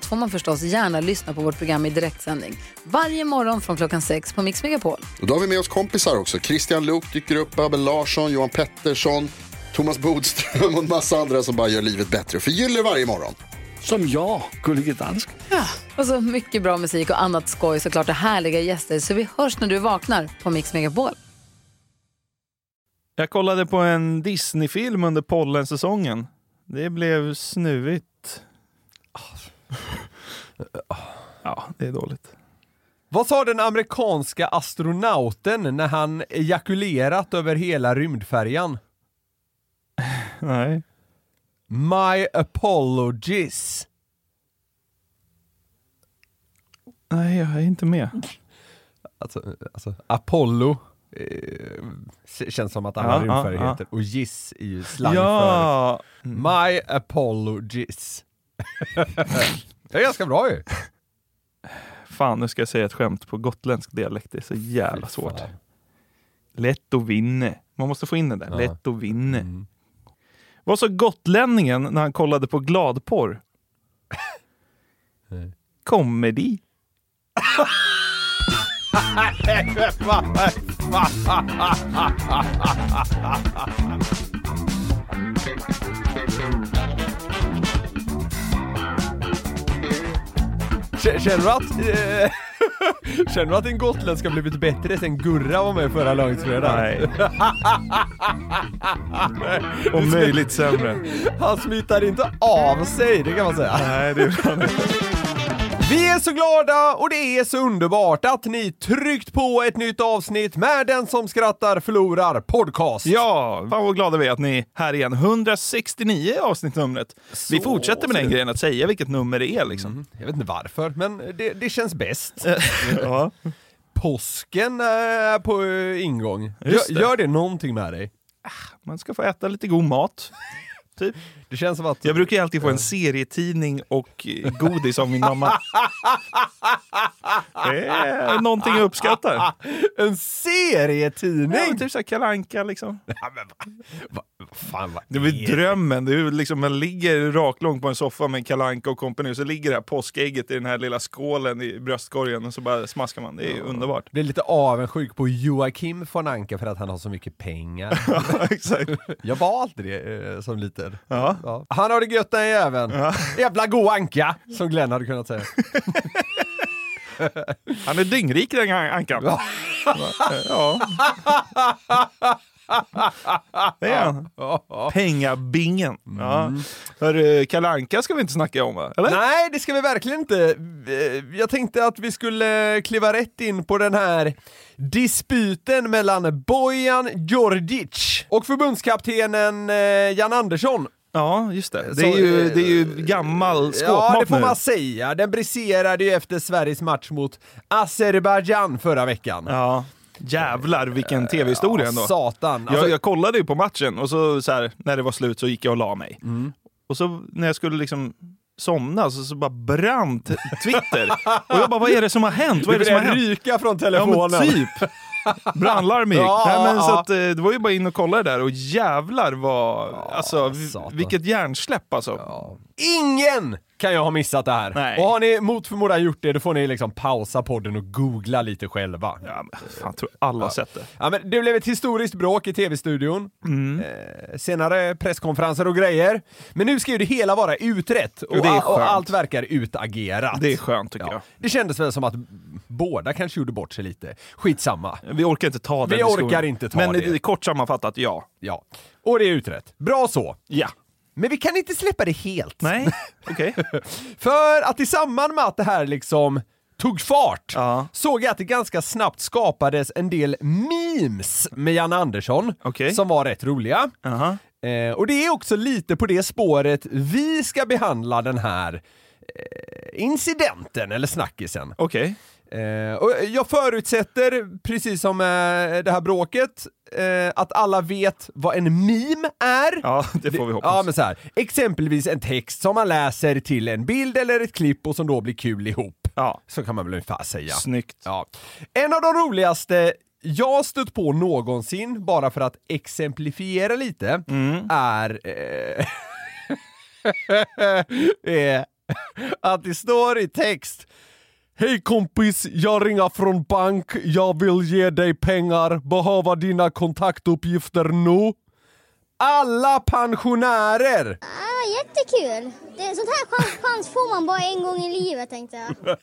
allt får man förstås gärna lyssna på vårt program i direktsändning. Varje morgon från klockan sex på Mix Megapol. Och då har vi med oss kompisar också. Christian Luuk dyker upp, Abel Larsson, Johan Pettersson, Thomas Bodström och en massa andra som bara gör livet bättre och förgyller varje morgon. Som jag, Gullige Dansken. Och så mycket bra musik och annat skoj såklart och härliga gäster. Så vi hörs när du vaknar på Mix Megapol. Jag kollade på en Disney-film under pollensäsongen. Det blev snuvigt. Ja, det är dåligt. Vad sa den amerikanska astronauten när han ejakulerat över hela rymdfärjan? Nej. My apologies. Nej, jag är inte med. Alltså, alltså Apollo eh, känns som att alla Ja, rymdfärger ja, heter. Och giss är ju slang för Ja! My apologies. Det är ganska bra ju. Fan, nu ska jag säga ett skämt på gotländsk dialekt. Det är så jävla svårt. fan. Lätt att vinna. Man måste få in den där. Ja. Lätt att vinna. Mm. Vad sa gotlänningen när han kollade på gladporr? Nej. Comedy. K- Känner du att, eh, känner du att din gotländska blivit bättre sen Gurra var med förra långfredagen? Nej. Om möjligt sämre. Han smittar inte av sig, det kan man säga. Nej, det är bra. Vi är så glada och det är så underbart att ni tryckt på ett nytt avsnitt med Den som skrattar förlorar podcast. Ja, fan vad glada vi är att ni är här igen. 169 är avsnittnumret. Vi Så fortsätter med den grejen att säga vilket nummer det är liksom. Jag vet inte varför, men det, det känns bäst. Ja. Påsken är på ingång. Gör, gör det någonting med dig? Man ska få äta lite god mat. Typ. Det känns som att... Jag brukar ju alltid få en serietidning och godis av min mamma. Det är någonting jag uppskattar. En serietidning! Ja, typ såhär Kalle Anka liksom. Ja, men va, va, fan, vad Det är väl drömmen. Det är liksom, man ligger raklång på en soffa med Kalle Anka och kompani och så ligger det här påskägget i den här lilla skålen i bröstkorgen och så bara smaskar man. Det är ju underbart. Blir lite avundsjuk på Joakim von Anka för att han har så mycket pengar. Exakt. Jag var alltid det eh, som liten. Ja. Ja. Han har det gött den jäveln. Ja. Jävla god anka, som Glenn hade kunnat säga. Han är dyngrik den Ankan. Ja. Ja. Det är han. Pengabingen. Ja. Hörru, Kalle Anka ska vi inte snacka om va? Eller? Nej, det ska vi verkligen inte. Eh, Jag tänkte att vi skulle kliva rätt in på den här dispyten mellan Bojan Djordjic och förbundskaptenen eh, Jan Andersson. Ja, just det. Det Så, är ju, eh, det är ju gammal skåpmat Ja, det får nu. man säga. Den briserade ju efter Sveriges match mot Azerbajdzjan förra veckan. Ja. Jävlar vilken tv-historia ändå. Satan. Alltså, jag, jag kollade ju på matchen och så, så här, när det var slut så gick jag och la mig. Mm. Och så när jag skulle liksom somna så, så bara brann t- Twitter. och jag bara, vad är det som har hänt? Vad är det det som har började hänt? ryka från Ja telefonen. men typ. Brandlarm gick. Ja, Nej, men, ja. så att, eh, det var ju bara in och kolla det där och jävlar vad, alltså v- satan. vilket hjärnsläpp alltså. Ja. Ingen kan ju ha missat det här. Nej. Och har ni mot förmodan gjort det, då får ni liksom pausa podden och googla lite själva. Ja, men, fan, jag tror alla har sett det. Ja, men det blev ett historiskt bråk i tv-studion. Mm. Eh, senare presskonferenser och grejer. Men nu ska ju det hela vara utrett och, Och det och allt verkar utagerat. Det är skönt tycker ja. Det kändes väl som att båda kanske gjorde bort sig lite. Skitsamma. jag. Vi orkar inte ta den Vi orkar inte ta Men det. eh, kort sammanfattat, ja. Ja. Och det är utrett. Bra så. Ja. Men vi kan inte släppa det helt. Nej, okej. För att i samband med att det här liksom tog fart Ja. såg jag att det ganska snabbt skapades en del memes med Jan Andersson Okej. som var rätt roliga. Aha. Eh, och det är också lite på det spåret vi ska behandla den här incidenten eller snackisen. Okej. Eh, och jag förutsätter, precis som eh, det här bråket, eh, att alla vet vad en meme är. Ja, det får vi hoppas. Ja, men så här. Exempelvis en text som man läser till en bild eller ett klipp och som då blir kul ihop. Ja. Så kan man väl ungefär säga. Snyggt. Ja. En av de roligaste jag stött på någonsin, bara för att exemplifiera lite, Mm. är, eh, att det står i text Hej kompis, jag ringer från bank, jag vill ge dig pengar, behöver dina kontaktuppgifter nu. Alla pensionärer! Ah, jättekul! Det, sånt här chans, chans får man bara en gång i livet tänkte jag.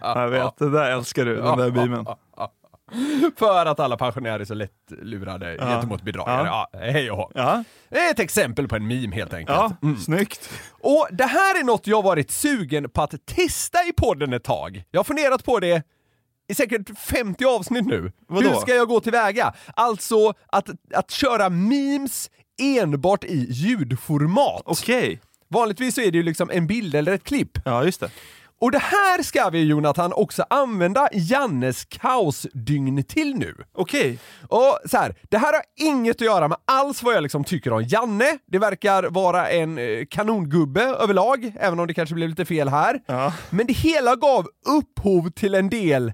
Jag vet, det där älskar du, den där memen. För att alla pensionärer är så lätt lurade gentemot bedragare. Ja. hej och. Ja, ett exempel på en meme helt enkelt. ja snyggt. Och det här är något jag varit sugen på att testa i podden ett tag. Jag har funderat på det i säkert 50 avsnitt nu. Vadå? Hur ska jag gå tillväga? Alltså att, att köra memes enbart i ljudformat. Okej. Vanligtvis så är det ju liksom en bild eller ett klipp. Ja, just det. Och det här ska vi Jonathan också använda Jannes kaosdygn till nu. Okej. Och så här, det här har inget att göra med alls vad jag liksom tycker om Janne. Det verkar vara en eh, kanongubbe överlag, även om det kanske blev lite fel här. Ja. Men det hela gav upphov till en del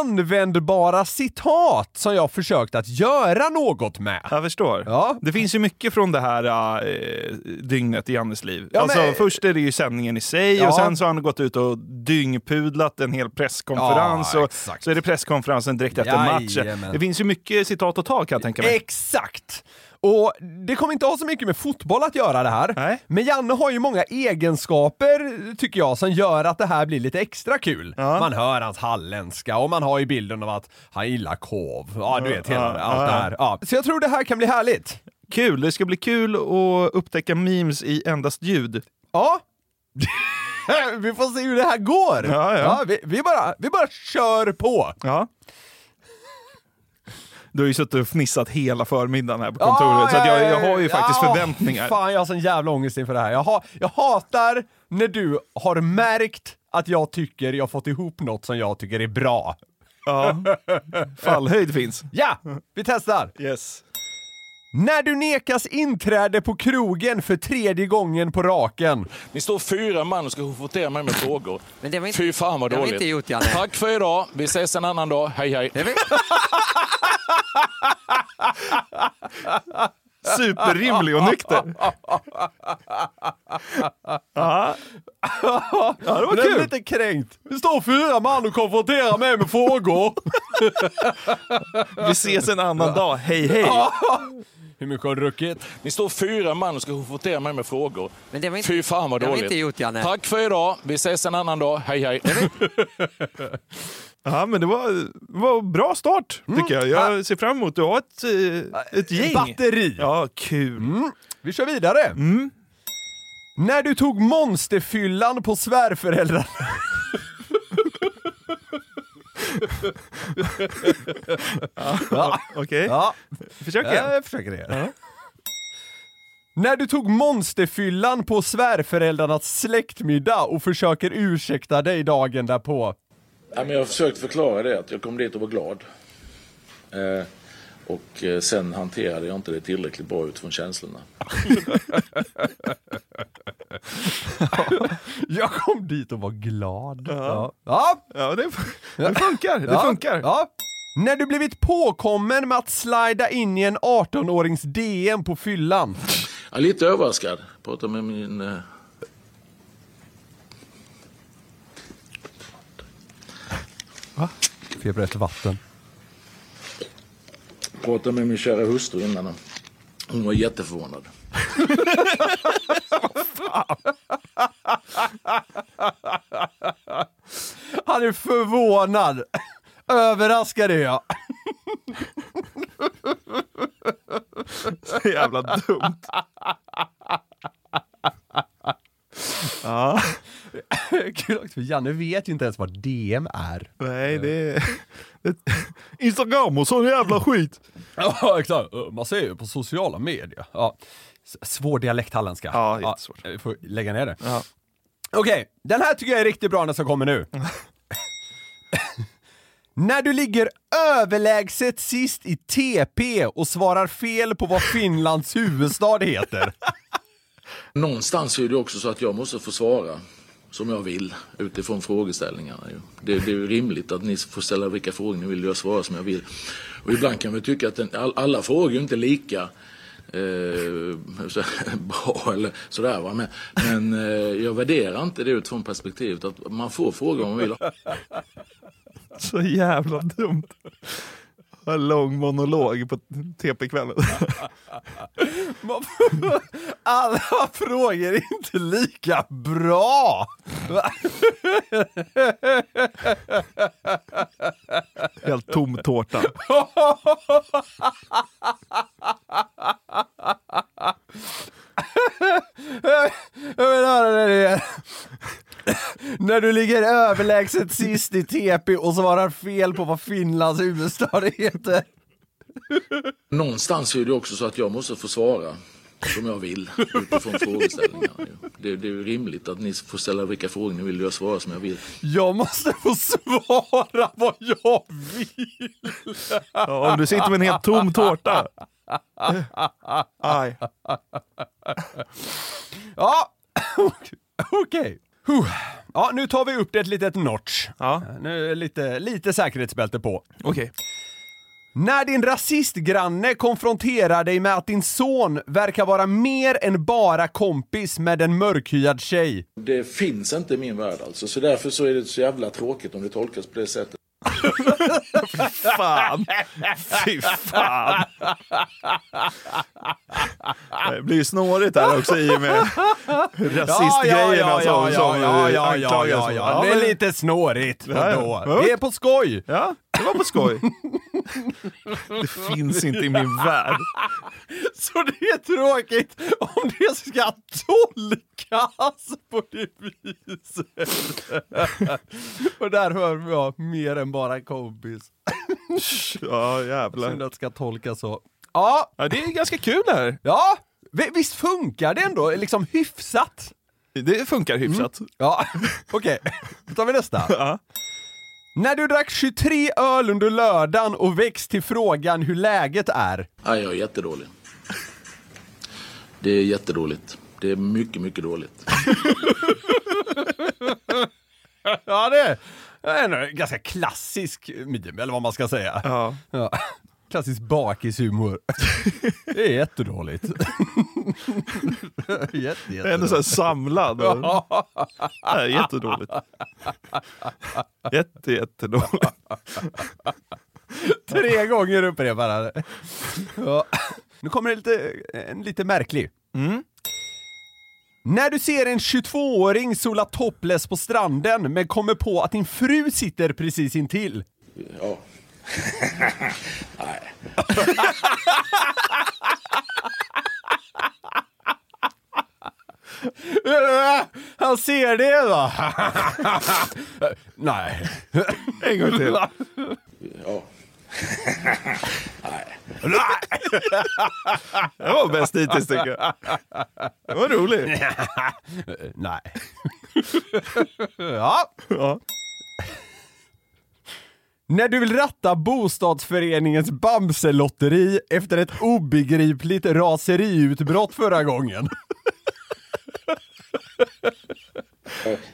användbara citat som jag försökt att göra något med. Jag förstår. Ja. Det finns ju mycket från det här äh, dygnet i Jannes liv. Ja, alltså, men- Först är det ju sändningen i sig Ja. och sen så har han gått ut och dyngpudlat en hel presskonferens. Och så är det presskonferensen direkt efter matchen. Det finns ju mycket citat att ta kan jag tänka mig. Exakt! Och det kommer inte ha så mycket med fotboll att göra det här. Nej. Men Janne har ju många egenskaper, tycker jag, som gör att det här blir lite extra kul. Ja. Man hör hans halländska och man har ju bilden av att han gillar korv. Ja, du vet, hela Ja, allt det här. Ja. Så jag tror det här kan bli härligt. Kul! Det ska bli kul att upptäcka memes i endast ljud. Ja. vi får se hur det här går. Ja, ja. vi, vi, bara, vi bara kör på. Ja. Du har ju suttit och fnissat hela förmiddagen här på kontoret, så att jag, jag har ju faktiskt Ja, förväntningar. Fan, jag har sån jävla ångest inför det här. Jag, ha, jag hatar när du har märkt att jag tycker jag fått ihop något som jag tycker är bra. Ja. Fallhöjd finns. Ja, vi testar! Yes. När du nekas inträde på krogen för tredje gången på raken. Ni står fyra man och ska votera mig med frågor. Men det var inte- Fy fan vad det har dåligt. inte gjort, Janne. Tack för idag. Vi ses en annan dag. Hej hej. Det Superrimlig och nykter. Ja. det var Men det är kul. lite kränkt. Det står fyra man och konfronterar mig med frågor. Vi ses en annan dag. Hej, hej. Hur mycket har du druckit? Ni står fyra man och ska votera mig med frågor. Men det var inte- Fy fan vad det har dåligt. inte gjort, Janne. Tack för idag. Vi ses en annan dag. Hej hej. Ja, men det var, var bra start, tycker jag. Jag ser fram emot att ha ett, eh, ett gäng. Batteri. Ja, kul. Vi kör vidare. När du tog monsterfyllan på svärföräldrar... ja. Okej, ja. försök Ja, igen. jag försöker det. När du tog monsterfyllan på svärföräldrarnas släktmiddag och försöker ursäkta dig dagen därpå. Ja, men jag har försökt förklara det, att jag kom dit och var glad. Eh, och eh, sen hanterade jag inte det tillräckligt bra utifrån känslorna. Jag kom dit och var glad. Ja. ja. Ja, det, det funkar. Det ja. funkar. Ja. När du blivit påkommen med att slida in i en 18-årings DM på fyllan. Jag är lite överraskad. Pratade med min... Eh, Feber efter vatten. Pratade med min kära hustru innan. Hon var jätteförvånad. Han är förvånad. Överraskad är jag. Så jävla dumt. Ja, Kul också, för Janne vet ju inte ens vad DM är. nej det är... Instagram och sån jävla skit. Ja, exakt. Man ser ju på sociala medier. Ja. Svår dialekthalländska. Ja, jättesvårt. Ja, vi får lägga ner det. Ja. Okej, den här tycker jag är riktigt bra den som kommer nu. När du ligger överlägset sist i TP och svarar fel på vad Finlands huvudstad heter. Någonstans är det också så att jag måste få svara som jag vill utifrån frågeställningarna. Det, det är ju rimligt att ni får ställa vilka frågor ni vill och jag svarar som jag vill. Och ibland kan vi tycka att den, all, alla frågor är inte lika eh, så, bra eller sådär. Va? Men, men eh, jag värderar inte det utifrån perspektivet att man får fråga om man vill. Så jävla dumt. En lång monolog på TP-kvällen. Alla frågor är inte lika bra! Helt tom tårta. Jag vill höra det igen. När du ligger överlägset sist i TP och svarar fel på vad Finlands huvudstad heter. Någonstans är det också så att jag måste få svara som jag vill utifrån frågeställningarna. Det, det är ju rimligt att ni får ställa vilka frågor ni vill och jag svarar som jag vill. Jag måste få svara vad jag vill. Ja, om du sitter med en helt tom tårta. Aj. Ja, okej. Huh. Ja, nu tar vi upp det ett litet notch. Ja, Nu är lite, lite säkerhetsbälte på. okej. När din rasistgranne konfronterar dig med att din son verkar vara mer än bara kompis med en mörkhyad tjej. Det finns inte i min värld alltså, så därför så är det så jävla tråkigt om det tolkas på det sättet. Fan! Fy fan! Det blir ju snårigt här också i och med rasistgrejerna ja, som, ja, som ja, ja, ja, ja, ja. Det är lite snårigt. Ja, ja. Ja. Det är på skoj. Ja, det var på skoj. Det finns inte i min värld. Så det är tråkigt om det ska tolkas på det viset. Och där hör jag mer än bara kompis. Ja, Synd jävlar. att det ska tolkas så. Ja, Ja, det är ganska kul det här. ja. Vi- Visst funkar det ändå liksom hyfsat? Det funkar hyfsat. Ja, okej. Då tar vi nästa. Ja. När du drack 23 öl under lördagen och växt till frågan hur läget är. Nej, jag är jättedålig. Det är jättedåligt. Det är mycket, mycket dåligt. Ja, det är en ganska klassisk meme, eller vad man ska säga. Ja. Ja. Klassisk bakishumor. Det är jättedåligt. Jätte, är ändå så här samlad. Är jättedåligt. Jätte, jättedåligt. Tre gånger upprepar han. Ja. Nu kommer det lite, en lite märklig. När du ser en 22-åring sola topless på stranden men kommer på att din fru sitter precis intill. Ja. Nej. Han ser det va? Nej. En gång till. Nej. Det var bäst hittills tycker jag. Det var roligt. Nej. ja. Ja. När du vill ratta bostadsföreningens Bamselotteri efter ett obegripligt raseriutbrott förra gången.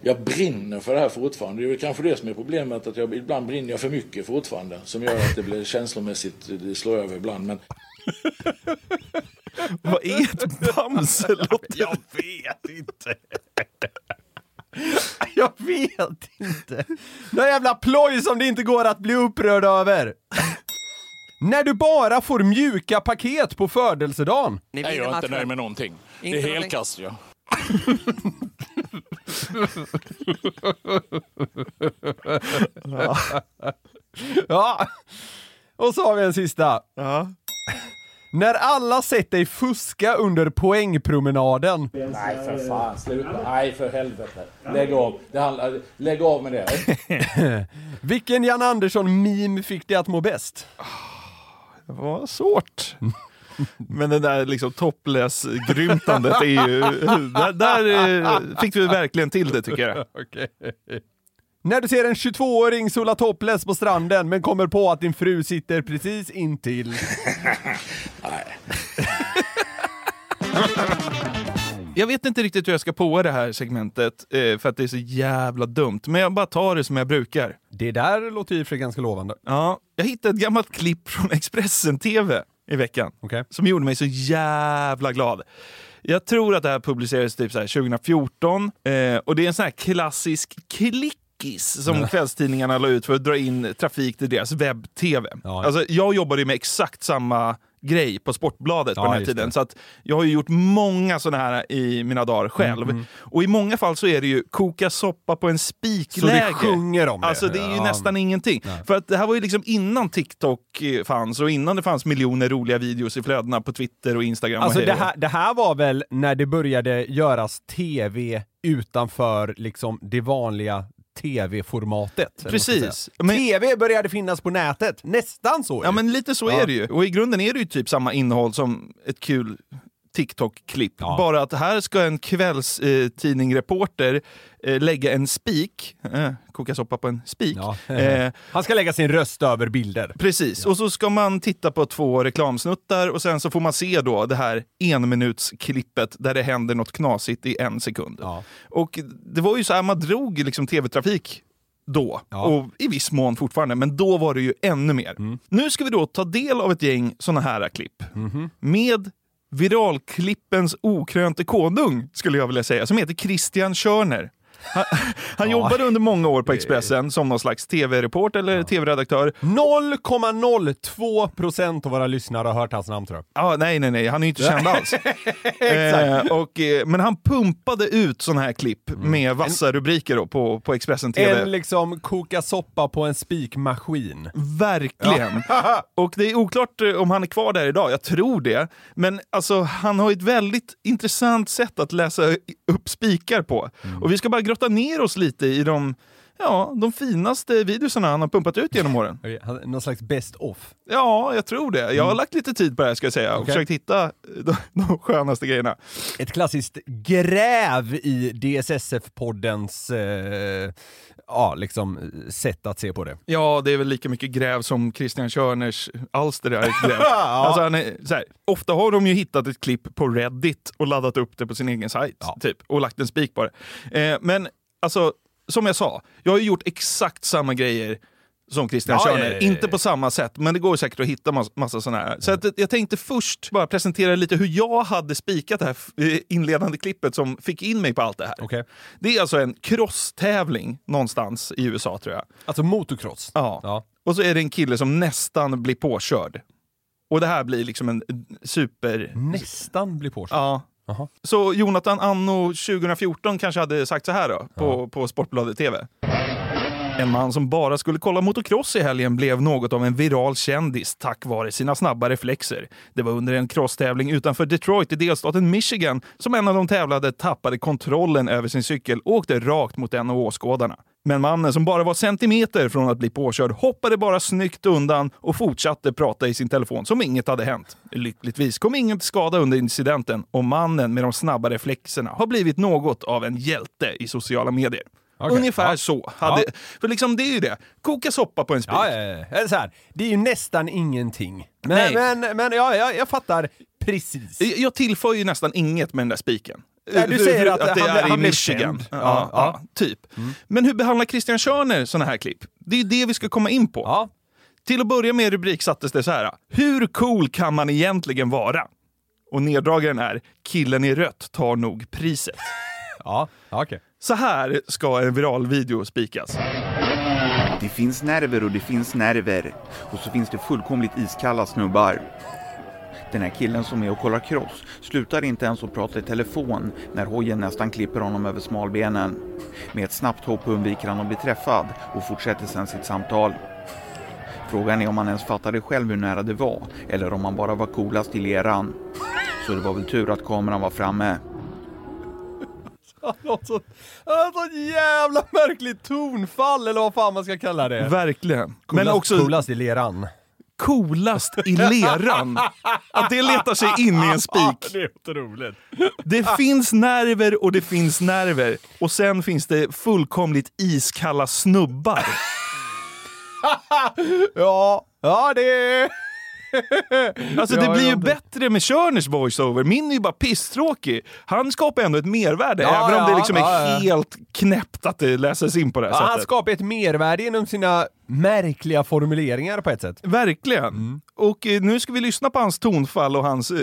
Jag brinner för det här fortfarande. Det är väl kanske det som är problemet. Att jag, ibland brinner jag för mycket fortfarande. Som gör att det blir känslomässigt, det slår över ibland. Men Vad är ett Bamselotteri? Jag vet inte. Jag vet inte. Någon jävla ploj som det inte går att bli upprörd över. När du bara får mjuka paket på födelsedagen. Nej, jag är inte nöjd med någonting. Det är helkast ja. Ja. Och så har vi en sista. Ja. När alla sett dig fuska under poängpromenaden. Nej, för fan. Sluta. Nej, för helvete. Lägg av. Det handlar, lägg av med det. Vilken Jan Andersson-meme fick dig att må bäst? Det var svårt. Men det där liksom topless-grymtandet är ju... Där, där eh, fick du verkligen till det tycker jag. Okej. När du ser en 22-åring sola topless på stranden men kommer på att din fru sitter precis intill. Jag vet inte riktigt hur jag ska på det här segmentet eh, för att det är så jävla dumt. Men jag bara tar det som jag brukar. Det där låter ju för ganska lovande. Ja, jag hittade ett gammalt klipp från Expressen TV i veckan Okej. som gjorde mig så jävla glad. Jag tror att det här publicerades typ så här 2014 eh, och det är en sån här klassisk klickis som kvällstidningarna la ut för att dra in trafik till deras webb-tv. Ja. Alltså, jag jobbade med exakt samma grej på Sportbladet Ja, på den här tiden. det. Så att jag har ju gjort många sådana här i mina dagar själv. Mm, Och i många fall så är det ju koka soppa på en Så spikläge. det sjunger om det. Alltså det är ju Ja. nästan ingenting. För att det här var ju liksom innan TikTok eh, fanns och innan det fanns miljoner roliga videos i flödena på Twitter och Instagram. Alltså och det här, det här var väl när det började göras tv utanför liksom det vanliga tv-formatet? Precis. Men- TV började finnas på nätet, nästan så Ja men lite så Ja. är det ju. Och i grunden är det ju typ samma innehåll som ett kul TikTok-klipp. Ja. Bara att här ska en kvällstidning-reporter eh, lägga en spik, eh, koka soppa på en spik. Ja. Eh, Han ska lägga sin röst över bilder. Precis, och så ska man titta på två reklamsnuttar och sen så får man se då det här enminutsklippet där det händer något knasigt i en sekund. Ja. Och det var ju så här, man drog liksom tv-trafik då, Ja. och i viss mån fortfarande, men då var det ju ännu mer. Mm. Nu ska vi då ta del av ett gäng såna här klipp Mhm. med viralklippens okrönte konung, skulle jag vilja säga, som heter Christian Körner. Han, han jobbade under många år på Expressen som någon slags tv-reporter eller tv-redaktör. 0,02 procent av våra lyssnare har hört hans namn tror jag. Ja, nej, nej, nej, han är ju inte känd alls. eh, och, eh, men han pumpade ut såna här klipp med vassa rubriker då på, på Expressen TV. En liksom koka soppa på en spikmaskin. Verkligen. Och det är oklart eh, om han är kvar där idag, jag tror det. Men alltså, han har ett väldigt intressant sätt att läsa upp spikar på. Och vi ska bara grotta ner oss lite i de, ja, de finaste videosarna han har pumpat ut genom åren. Han- Någon slags best off. Ja, jag tror det. Jag har lagt lite tid på det här ska jag säga och Okej. försökt hitta de, de skönaste grejerna. Ett klassiskt gräv i DSSF-poddens eh, ja, liksom, sätt att se på det. Ja, det är väl lika mycket gräv som Christian Körners alster är ett gräv. alltså, han är, så här, ofta har de ju hittat ett klipp på Reddit och laddat upp det på sin egen sajt Ja. typ, och lagt en spik på det. Eh, men alltså, som jag sa, jag har ju gjort exakt samma grejer som Christian Ja, Körner. ja, ja, ja. Inte på samma sätt, men det går säkert att hitta massa, massa sådana här. Så att, jag tänkte först bara presentera lite hur jag hade spikat det här eh, inledande klippet som fick in mig på allt det här. Okej. Det är alltså en crosstävling någonstans i USA tror jag. Alltså motocross. Ja. Ja. Och så är det en kille som nästan blir påkörd. Och det här blir liksom en super... Nästan blir påkörd. Ja. Jaha. Så Jonathan anno 2014 kanske hade sagt så här då, på, på Sportbladet TV. En man som bara skulle kolla motocross i helgen blev något av en viral kändis tack vare sina snabba reflexer. Det var under en crosstävling utanför Detroit i delstaten Michigan som en av de tävlande tappade kontrollen över sin cykel och åkte rakt mot en av åskådarna. Men mannen som bara var centimeter från att bli påkörd hoppade bara snyggt undan och fortsatte prata i sin telefon som inget hade hänt. Lyckligtvis kom ingen till skada under incidenten och mannen med de snabba reflexerna har blivit något av en hjälte i sociala medier. Okej, Ungefär ja. så. Hade, Ja. För liksom det är ju det. Koka soppa på en spik. Ja, ja, ja. Så här, det är ju nästan ingenting. Nej. Men, men, men ja, ja, jag fattar precis. Jag- Jag tillför ju nästan inget med den där spiken. Nej, du säger för att det han- är i han blev Michigan. Ja, Ja, ja, typ. Men hur behandlar Christian Körner såna här klipp? Det är ju det vi ska komma in på. Ja. Till att börja med rubrik sattes det så här. Hur cool kan man egentligen vara? Och neddragaren är Killen i rött tar nog priset. Ja, okej. Så här ska en viral video spikas. Det finns nerver och det finns nerver. Och så finns det fullkomligt iskalla snubbar. Den här killen som är och kollar cross slutar inte ens att prata i telefon när hojen nästan klipper honom över smalbenen. Med ett snabbt hopp undviker han att bli träffad och fortsätter sedan sitt samtal. Frågan är om han ens fattade själv hur nära det var eller om han bara var coolast i leran. Så det var väl tur att kameran var framme. Han har så, han har så jävla märkligt tonfall, eller vad fan man ska kalla det. Verkligen. Coolast, Men också coolast i leran. coolast i leran. Att det letar sig in i en spik. Det är otroligt. Det finns nerver och det finns nerver. Och sen finns det fullkomligt iskalla snubbar. ja, ja det är... Alltså det Ja, blir ju ja, bättre med Körners voiceover. Min är ju bara pisstråkig. Han skapar ändå ett mervärde, Ja, även om det liksom är helt knäppt att det läses in på det här Ja, han sättet. skapar ett mervärde genom sina märkliga formuleringar på ett sätt. Verkligen. Mm. Och eh, nu ska vi lyssna på hans tonfall och hans eh,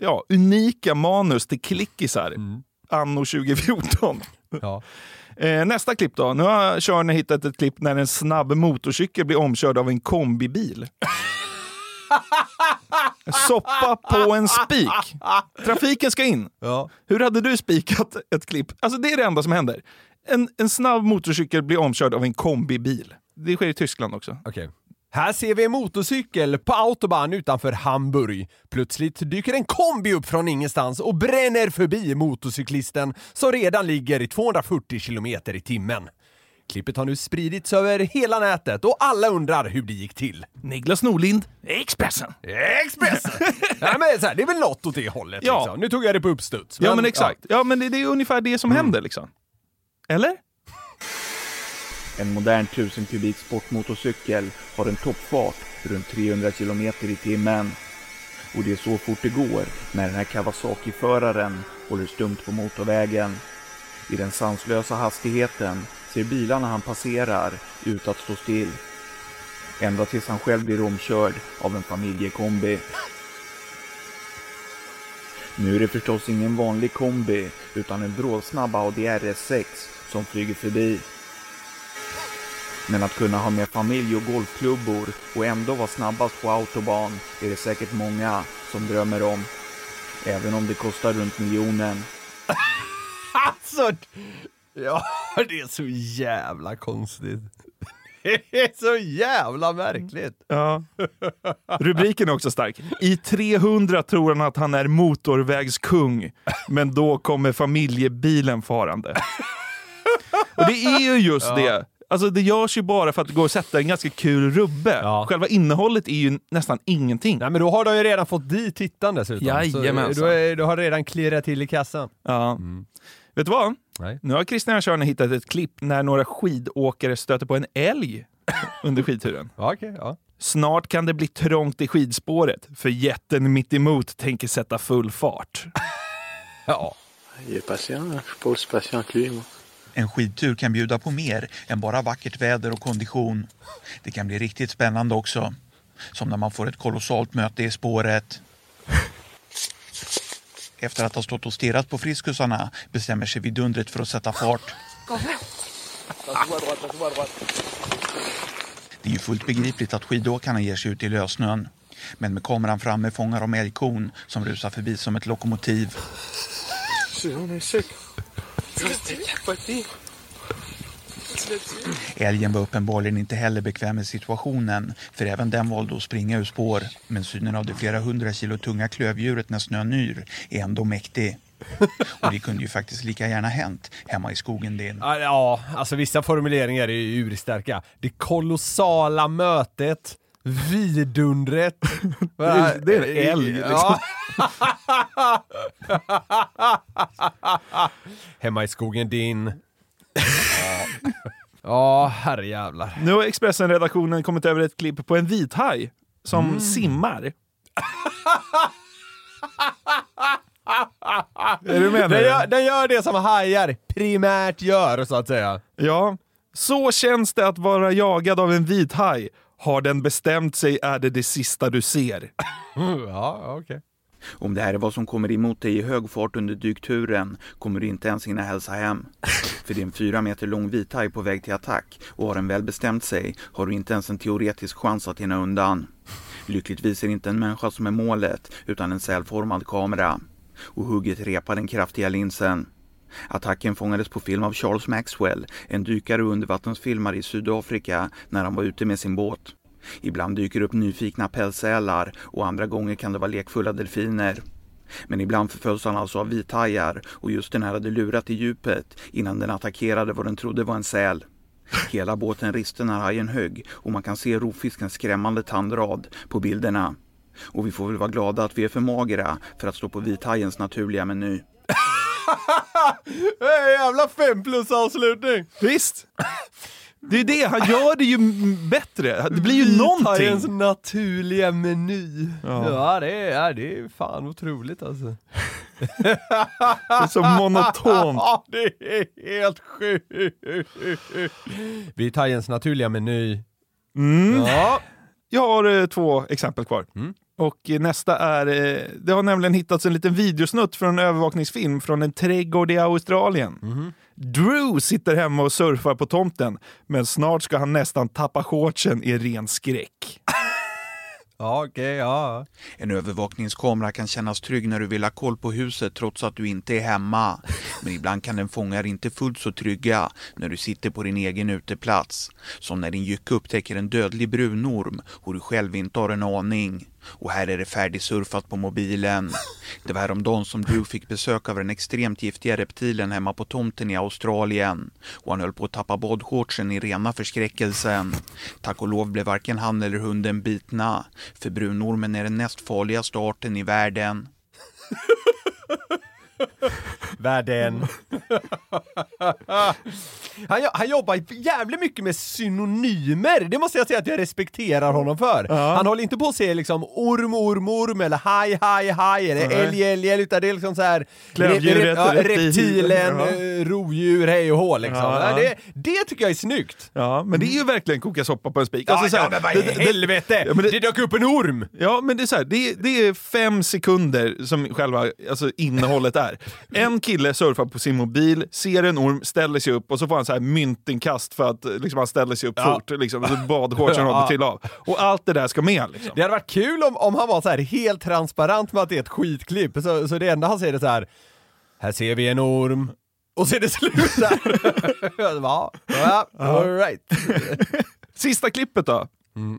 ja, unika manus till klickisar. Mm. Anno 2014. Ja. Eh, nästa klipp då. Nu har Körner hittat ett klipp när en snabb motorcykel blir omkörd av en kombibil. Soppa på en spik. Trafiken ska in. Ja. Hur hade du spikat ett klipp? Alltså det är det enda som händer. En, en snabb motorcykel blir omkörd av en kombibil. Det sker i Tyskland också. Okej. Här ser vi en motorcykel på autobahn utanför Hamburg. Plötsligt dyker en kombi upp från ingenstans och bränner förbi motorcyklisten som redan ligger i 240 kilometer i timmen. Klippet har nu spridits över hela nätet och alla undrar hur det gick till. Niklas Norlind, Expressen. Expressen! Nej, men så här, det är väl något åt det hållet. Ja. Liksom. Nu tog jag det på uppstuds. Ja men exakt. Ja, men det, det är ungefär det som händer liksom. Eller? En modern 1000 kubik sportmotorcykel har en toppfart runt 300 kilometer i timmen. Och det är så fort det går när den här Kawasaki-föraren håller stumt på motorvägen. I den sanslösa hastigheten ser bilarna han passerar ut att stå still. Ända tills han själv blir omkörd av en familjekombi. Nu är det förstås ingen vanlig kombi utan en brådsnabb Audi RS6 som flyger förbi. Men att kunna ha med familj och golfklubbor och ändå vara snabbast på autobahn är det säkert många som drömmer om. Även om det kostar runt miljonen. Alltså, ja, det är så jävla konstigt. Det är så jävla märkligt. Ja. Rubriken är också stark. I 300 tror han att han är motorvägskung, men då kommer familjebilen farande. Och det är ju just Ja. det. Alltså det görs ju bara för att det går att sätta en ganska kul rubbe. Ja. Själva innehållet är ju nästan ingenting. Nej men då har de ju redan fått dit tittaren dessutom. Jajamensan. Så, är, då har redan klirrat till i kassan. Ja. Vet du vad? Nej. Nu har Christian Körner hittat ett klipp när några skidåkare stöter på en älg under skidturen. Ja, okej, ja. Snart kan det bli trångt i skidspåret, för jätten mitt emot tänker sätta full fart. ja. En skidtur kan bjuda på mer än bara vackert väder och kondition. Det kan bli riktigt spännande också. Som när man får ett kolossalt möte i spåret. Efter att ha stått och stirrat på friskusarna bestämmer sig vidundret för att sätta fart. Det är ju fullt begripligt att skidåkarna ger sig ut i lössnön. Men med kameran framme fångar de älgkon som rusar förbi som ett lokomotiv. Älgen var uppenbarligen inte heller bekväm med situationen, för även den valde att springa ur spår. Men synen av det flera hundra kilo tunga klövdjuret när snön yr är ändå mäktig. Och det kunde ju faktiskt lika gärna hänt hemma i skogen din. Ja, alltså vissa formuleringar är ju urstarka. Det kolossala mötet, vidundret. Det är- det är en älg, liksom. Ja. Hemma i skogen din. Ja, herrejävlar. Nu har Expressen-redaktionen kommit över ett klipp på en vithaj som simmar. Är du med Den gör, den gör det som hajar primärt gör, så att säga. Ja. Så känns det att vara jagad av en vithaj. Har den bestämt sig är det det sista du ser. Ja, okej. Om det här är vad som kommer emot dig i hög fart under dykturen kommer du inte ens hinna hälsa hem. För det är en fyra meter lång vithaj på väg till attack och har den väl bestämt sig har du inte ens en teoretisk chans att hinna undan. Lyckligtvis är det inte en människa som är målet utan en sälformad kamera. Och hugget repar den kraftiga linsen. Attacken fångades på film av Charles Maxwell, en dykare och undervattensfilmare i Sydafrika när han var ute med sin båt. Ibland dyker upp nyfikna pälssälar och andra gånger kan det vara lekfulla delfiner. Men ibland förföljs han alltså av vithajar och just den här hade lurat i djupet innan den attackerade vad den trodde var en säl. Hela båten riste när hajen högg och man kan se rovfiskens skrämmande tandrad på bilderna. Och vi får väl vara glada att vi är för magra för att stå på vithajens naturliga meny. Jävla fem plus avslutning! Visst! Det är det, han gör det ju bättre. Det blir ju någonting. Vithajens naturliga meny. Ja. Ja, det, är, det är fan otroligt alltså. Det är så monotont. Ja, det är helt sjukt. Vithajens naturliga meny. Mm. Ja. Jag har eh, två exempel kvar. Och eh, nästa är, eh, det har nämligen hittats en liten videosnutt från en övervakningsfilm från en trädgård i Australien. Drew sitter hemma och surfar på tomten, men snart ska han nästan tappa shortsen i ren skräck. Ja, okej, ja. En övervakningskamera kan kännas trygg när du vill ha koll på huset trots att du inte är hemma. Men ibland kan den fånga er inte fullt så trygga när du sitter på din egen uteplats. Som när din jycke upptäcker en dödlig brunorm och du själv inte har en aning. Och här är det färdigsurfat på mobilen. Det var häromdagen som Drew fick besök av den extremt giftiga reptilen hemma på tomten i Australien. Och han höll på att tappa badshortsen i rena förskräckelsen. Tack och lov blev varken han eller hunden bitna. För brunormen är den näst farligaste arten i världen. Världen. han, han jobbar jävligt mycket med synonymer, det måste jag säga att jag respekterar honom för. Han håller inte på att säga liksom orm, orm, orm eller haj, haj, haj eller Nej. älg, älg, älg, utan det är liksom så här Klädjuret, ja, reptil. reptilen, Ja. eh, rovdjur, hej och hå liksom. Ja, ja. Det, det tycker jag är snyggt. Ja, men det är ju verkligen koka soppa på en spik. Ja, Alltså, så här, ja, men vad det- i det- helvete! Ja, men det- det dök upp en orm! Ja, men det är så här, det, det är fem sekunder som själva alltså, innehållet är. En kille surfar på sin mobil, ser en orm, ställer sig upp och så får han så här myntinkast för att liksom, han ställer sig upp Ja. fort. Liksom, badshortsen Ja. håller trilla av. Och allt det där ska med. Liksom. Det hade varit kul om, om han var så här helt transparent med att det är ett skitklipp, så, så det enda han säger är så här. Här ser vi en orm. Och så är det slut där. ja, all right. Sista klippet då.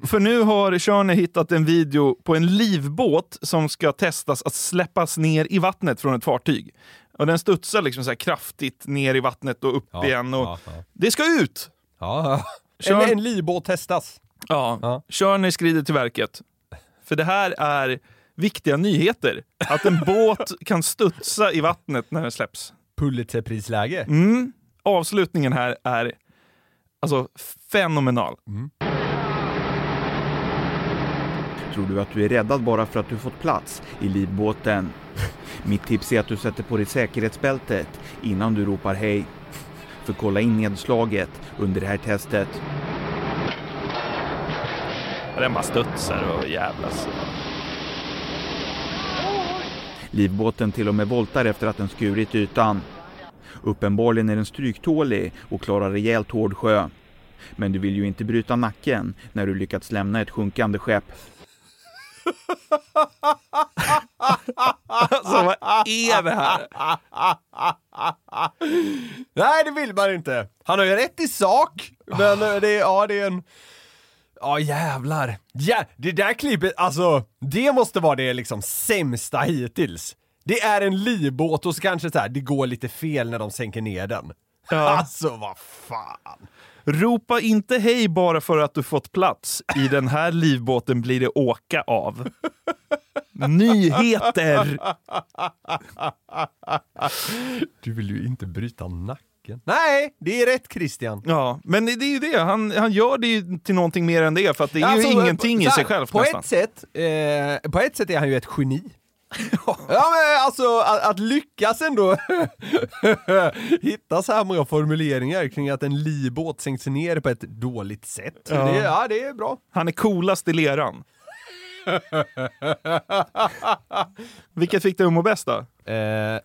För nu har Körne hittat en video på en livbåt som ska testas att släppas ner i vattnet från ett fartyg. Och den studsar liksom så här kraftigt ner i vattnet och upp Ja, igen. Och ja, ja. Det ska ut! Ja, Kör- En, en livbåt testas. Ja, Ja. Körner skrider till verket. För det här är viktiga nyheter. Att en båt kan studsa i vattnet när den släpps. Pulitzerprisläge. Mm. Avslutningen här är alltså fenomenal. Tror du att du är räddad bara för att du fått plats i livbåten? Mitt tips är att du sätter på dig säkerhetsbältet innan du ropar hej. För kolla in nedslaget under det här testet. Den bara studsar och jävlas. Livbåten till och med voltar efter att den skurit ytan. Uppenbarligen är den stryktålig och klarar rejält hård sjö. Men du vill ju inte bryta nacken när du lyckats lämna ett sjunkande skepp. Alltså vad är det här? Nej, det vill man inte. Han har ju rätt i sak, men eh, det, är- ja, det är en... Ja, jävlar. Ja, det där klippet, alltså, det måste vara det liksom sämsta hittills. Det är en livbåt och så kanske så här, det går lite fel när de sänker ner den. Alltså, vad fan. Ropa inte hej bara för att du fått plats. I den här livbåten blir det åka av. Nyheter! Du vill ju inte bryta nacken. Nej, det är rätt Christian. Ja, men det är ju det. Han, han gör det ju till någonting mer än det, för att det är Alltså, ju ingenting i sig själv På nästan. ett, sätt, eh, på ett sätt är han ju ett geni. Ja men alltså att, att lyckas ändå hitta så här många formuleringar kring att en livbåt sänks ner på ett dåligt sätt. Ja. Det, ja, det är bra. Han är coolast i leran. Vilket fick dig att må bäst då? Eh,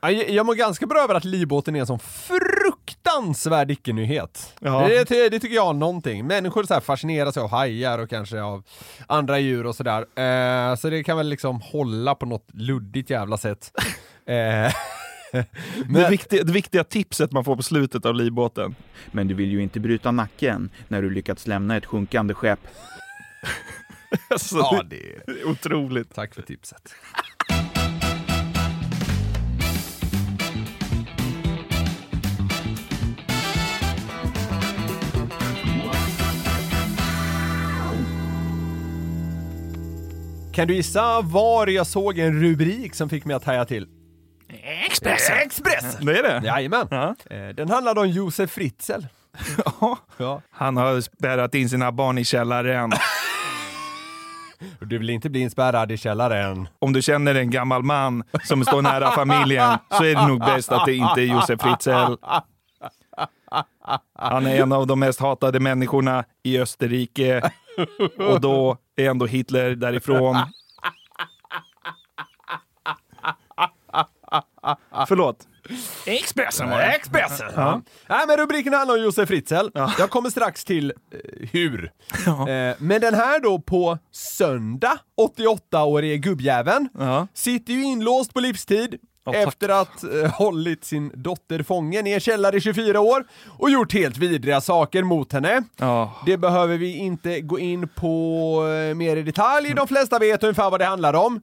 jag, jag mår ganska bra över att livbåten är en sån fruktansvärd icke-nyhet. Det, det, det tycker jag har någonting. Människor så här fascineras av hajar och kanske av andra djur och sådär. Eh, så det kan väl liksom hålla på något luddigt jävla sätt. Eh, Det, viktiga, det viktiga tipset man får på slutet av livbåten. Men du vill ju inte bryta nacken när du lyckats lämna ett sjunkande skepp. alltså, ja, det är otroligt. Tack för tipset. Kan du gissa var jag såg en rubrik som fick mig att haja till? Expressen! Expressen! Det är det? Jajamän. Ja. Eh, den handlade om Josef Fritzl. ja. Han har spärrat in sina barn i källaren. Du vill inte bli inspärrad i källaren. Om du känner en gammal man som står nära familjen så är det nog bäst att det inte är Josef Fritzl. Han är en av de mest hatade människorna i Österrike. Och då är ändå Hitler därifrån. Förlåt. Expressen var det. Expressen! Ja. Nej men rubriken handlar om Josef Fritzl. Jag kommer strax till eh, hur. Eh, men den här då på söndag, 88-årige gubbjäveln, sitter ju inlåst på livstid Tack. efter att eh, hållit sin dotter fången i en källare i 24 år och gjort helt vidriga saker mot henne. Det behöver vi inte gå in på eh, mer i detalj, de flesta vet ungefär vad det handlar om.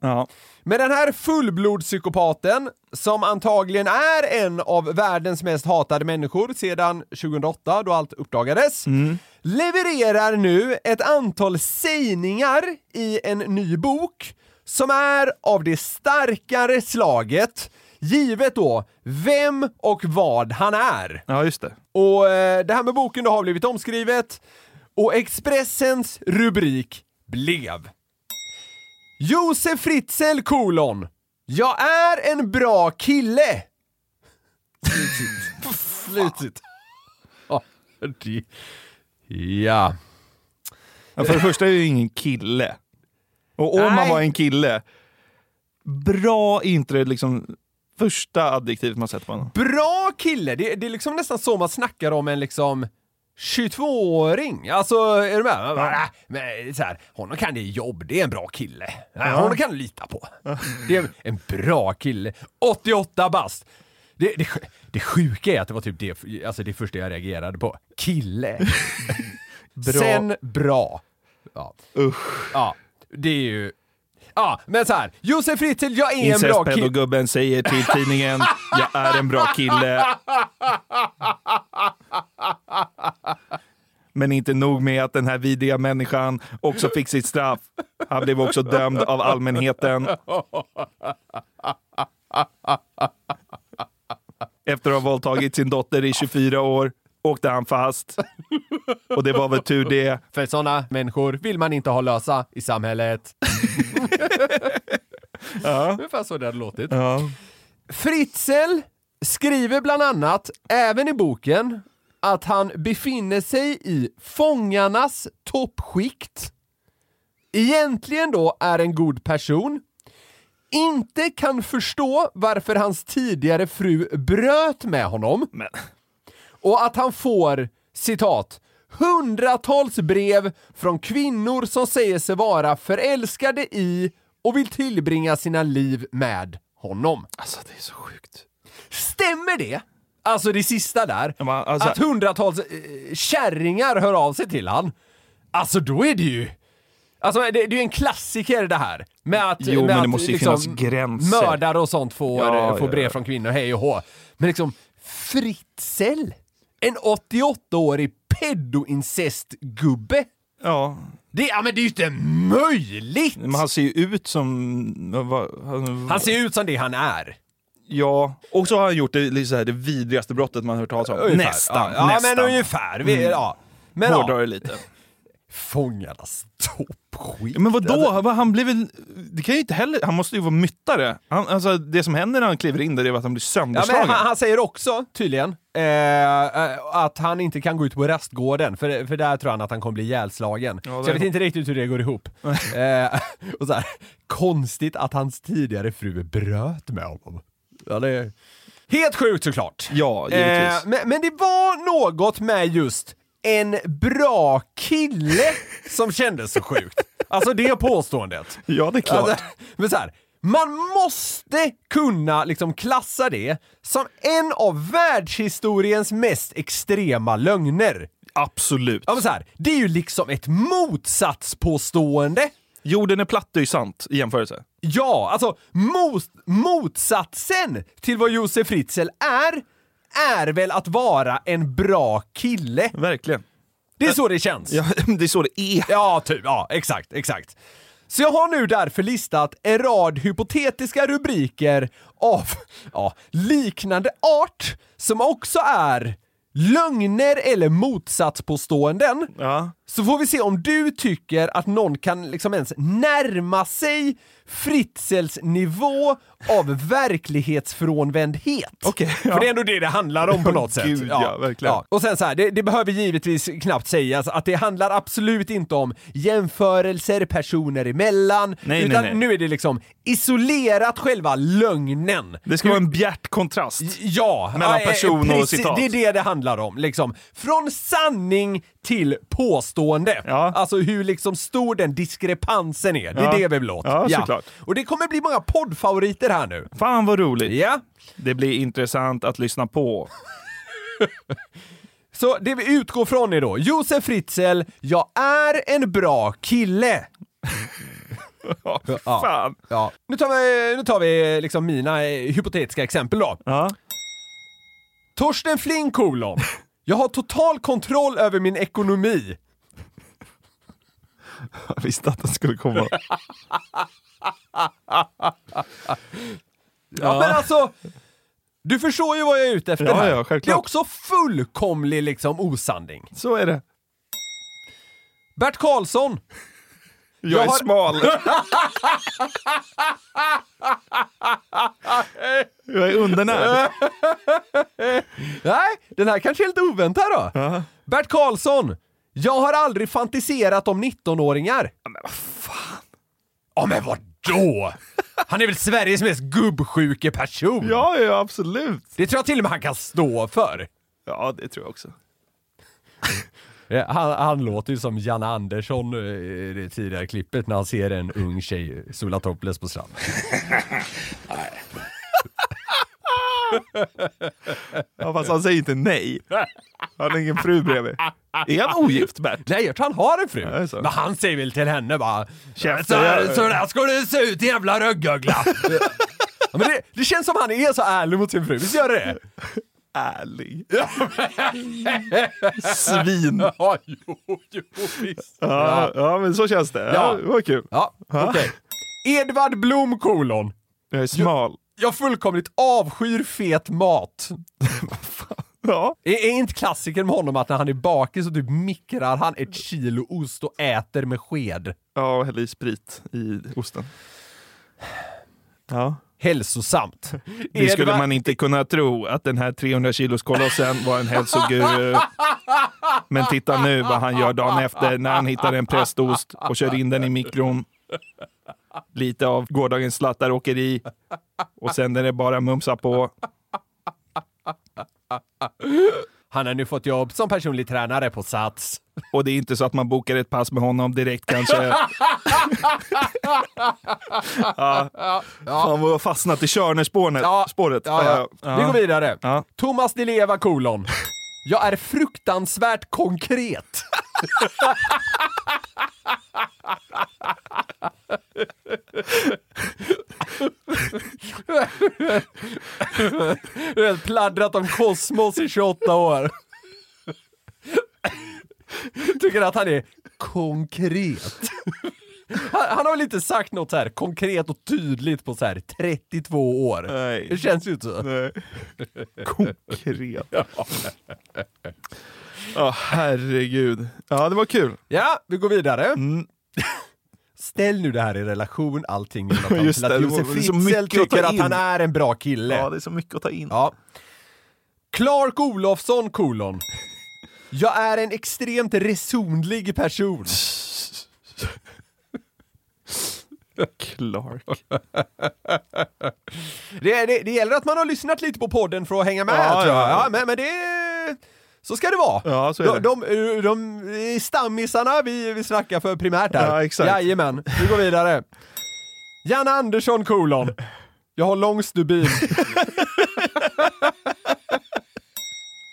Men den här fullblodspsykopaten, som antagligen är en av världens mest hatade människor sedan 2008 då allt uppdagades, levererar nu ett antal sägningar i en ny bok som är av det starkare slaget, givet då vem och vad han är. Ja, just det. Och eh, det här med boken då har blivit omskrivet och Expressens rubrik blev Josef Fritzl kolon Jag är en bra kille! Det- Ja. Ja, för det första är det ju ingen kille. Och om man Nej. var en kille, bra inte det liksom första adjektivet man sätter på honom. Bra kille! Det, det är liksom nästan så man snackar om en liksom 22-åring. Alltså, är du med? Man "Äh, Men, så här, honom kan det jobb, det är en bra kille. Ja. Honom kan du lita på. Det är en bra kille. 88 bast! Det, det, det sjuka är att det var typ det, alltså det första jag reagerade på. Kille. Bra. Sen bra. Ja. Usch. Ja, det är ju... Ja, men så här. Josef Fritzl, jag är en bra kille. Incestpedogubben säger till tidningen, jag är en bra kille. Men inte nog med att den här vidriga människan också fick sitt straff. Han blev också dömd av allmänheten. Efter att ha våldtagit sin dotter i 24 år åkte han fast. Och det var väl tur det. För sådana människor vill man inte ha lösa i samhället. Ja. Ungefär så det hade låtit. Ja. Fritzl skriver bland annat, även i boken, att han befinner sig i fångarnas toppskikt. Egentligen då är en god person, inte kan förstå varför hans tidigare fru bröt med honom. Och att han får, citat, hundratals brev från kvinnor som säger sig vara förälskade i och vill tillbringa sina liv med honom. Alltså det är så sjukt. Stämmer det? Alltså det sista där, alltså- att hundratals eh, kärringar hör av sig till han. Alltså då är det ju... Alltså det, det är ju en klassiker det här. Med att, Jo, med men att, gränser. Mördare och sånt får, Ja, får ja, brev ja. från kvinnor, hej och hå. Men liksom, Fritzl? En 88-årig pedoincestgubbe? Ja. Det, ja men det är ju inte möjligt! Men han ser ju ut som... vad- han, Han ser ut som det han är. Ja, och så har han gjort det, lite så här, det vidrigaste brottet man har hört talas om. Ungefär. Nästan. Ja, ja nästan. men ungefär. Vi, Mm. ja. Men Hårdrar ja. det lite. Fångarnas toppskit. Men vad då? Han blir väl... Det kan ju inte heller... Han måste ju vara myttare. Han, alltså, det som händer när han kliver in där är att han blir Ja, sönderslagen. men han, han säger också, tydligen, eh, eh, att han inte kan gå ut på rastgården, för, för där tror han att han kommer bli ihjälslagen. Ja, så jag vet inte riktigt hur det går ihop. eh, och så här, konstigt att hans tidigare fru bröt med honom. Ja, det är helt sjukt såklart. Ja, givetvis. Eh, men, men det var något med just en bra kille som kändes så sjukt. Alltså det påståendet. Ja, det är klart. Alltså, men så här, man måste kunna liksom klassa det som en av världshistoriens mest extrema lögner. Absolut. Ja, men så här, det är ju liksom ett motsatspåstående. Jorden är platt, det är ju sant i jämförelse. Ja, alltså mot, motsatsen till vad Josef Fritzl är, är väl att vara en bra kille. Verkligen. Det är så det känns. Ja, det är så det är. Ja, typ. Ja, exakt, exakt. Så jag har nu därför listat en rad hypotetiska rubriker av ja, liknande art som också är lögner eller motsatspåståenden. Ja. Så får vi se om du tycker att någon kan liksom ens närma sig Fritzels nivå av verklighetsfrånvändhet. För ja. det är ändå det det handlar om på något sätt. Gud, ja, verkligen. Och sen så här, det, det behöver givetvis knappt sägas att det handlar absolut inte om jämförelser personer emellan, Nej, utan nej, nej. nu är det liksom isolerat själva lögnen. Det ska vara en bjärt kontrast. Ja, Mellan ja, person och precis, citat. Det är det det handlar om. Liksom. Från sanning till påstående. Ja. Alltså hur liksom stor den diskrepansen är. Det är Ja. det vi vill åt. Ja, såklart. Och det kommer bli många poddfavoriter här nu. Fan vad roligt. Ja. Det blir intressant att lyssna på. Så det vi utgår från är då, Josef Fritzl, jag är en bra kille. Ja, Fan. Ja. Nu tar vi, nu tar vi liksom mina eh, hypotetiska exempel då. Ja. Torsten Flink kolon. Jag har total kontroll över min ekonomi. Jag visste att den skulle komma. Ja, men alltså, du förstår ju vad jag är ute efter Ja, här. ja, självklart. Det är också fullkomlig liksom osanning. Så är det. Bert Karlsson. Jag, är har- smal. jag är undernärd. Nej, den här kanske är lite oväntad då. Bert Karlsson. Jag har aldrig fantiserat om 19-åringar. Men vad fan. Ja, men vadå? Han är väl Sveriges mest gubbsjuke person? Ja, ja, absolut. Det tror jag till och med han kan stå för. Ja, det tror jag också. Ja, Han, han låter ju som Janne Andersson eh, i det tidigare klippet när han ser en ung tjej sola topless på stranden. Ja, fast han säger inte nej. Han har ingen fru bredvid. Är han ogift, Bert? Nej, jag tror han har en fru. Ja, det är så. Men han säger väl till henne bara Käften, så, jag- så där ska du se ut jävla rödgögla. ja, men det, det känns som han är så ärlig mot sin fru, visst gör det? Ärlig. Svin. Ja, jo, jo, visst. Ja, ja, men så känns det. Ja, Ja. det var kul. Ja, okej. Edvard Blom kolon. Jag är smal. Jag fullkomligt avskyr fet mat. Ja. Är, är inte klassikern med honom att när han är bakis så typ mikrar han ett kilo ost och äter med sked? Ja, och häller i sprit i osten. Ja. Hälsosamt. Det skulle Edvard- man inte kunna tro att den här 300 kilos kolossen var en hälsoguru. Men titta nu vad han gör dagen efter när han hittar en prästost och kör in den i mikron. Lite av gårdagens slattar åker i och sen är det bara mumsa på. Han har nu fått jobb som personlig tränare på Sats. Och det är inte så att man bokar ett pass med honom direkt kanske. ja. Han var fastnat i Tjörnespåret. Ja, spåret. Ja, ja. Ja. Vi går vidare. Ja. Thomas Di Leva kolon. Jag är fruktansvärt konkret. Du har pladdrat om kosmos i 28 år. Tycker att han är konkret. Han, han har väl inte sagt något så här konkret och tydligt på så här 32 år. Nej. Det känns ju inte så. Nej. Konkret. Ja, herregud. Ja, det var kul. Ja, vi går vidare. Mm. Ställ nu det här i relation, allting att, Just till att det, Josef Fritzl att tycker att in. han är en bra kille. Ja, det är så mycket att ta in. Ja. Clark Olofsson kolon. Jag är en extremt resonlig person. Clark. Det, det, det gäller att man har lyssnat lite på podden för att hänga med, Ja, tror jag. ja, ja. Ja, men, men det... Så ska det vara. Ja, så är det. de, de, de, de är stammisarna vi, vi snackar för primärt här. Ja, exakt. Jajamän, vi går vidare. Janne Andersson kolon. Jag har lång stubin.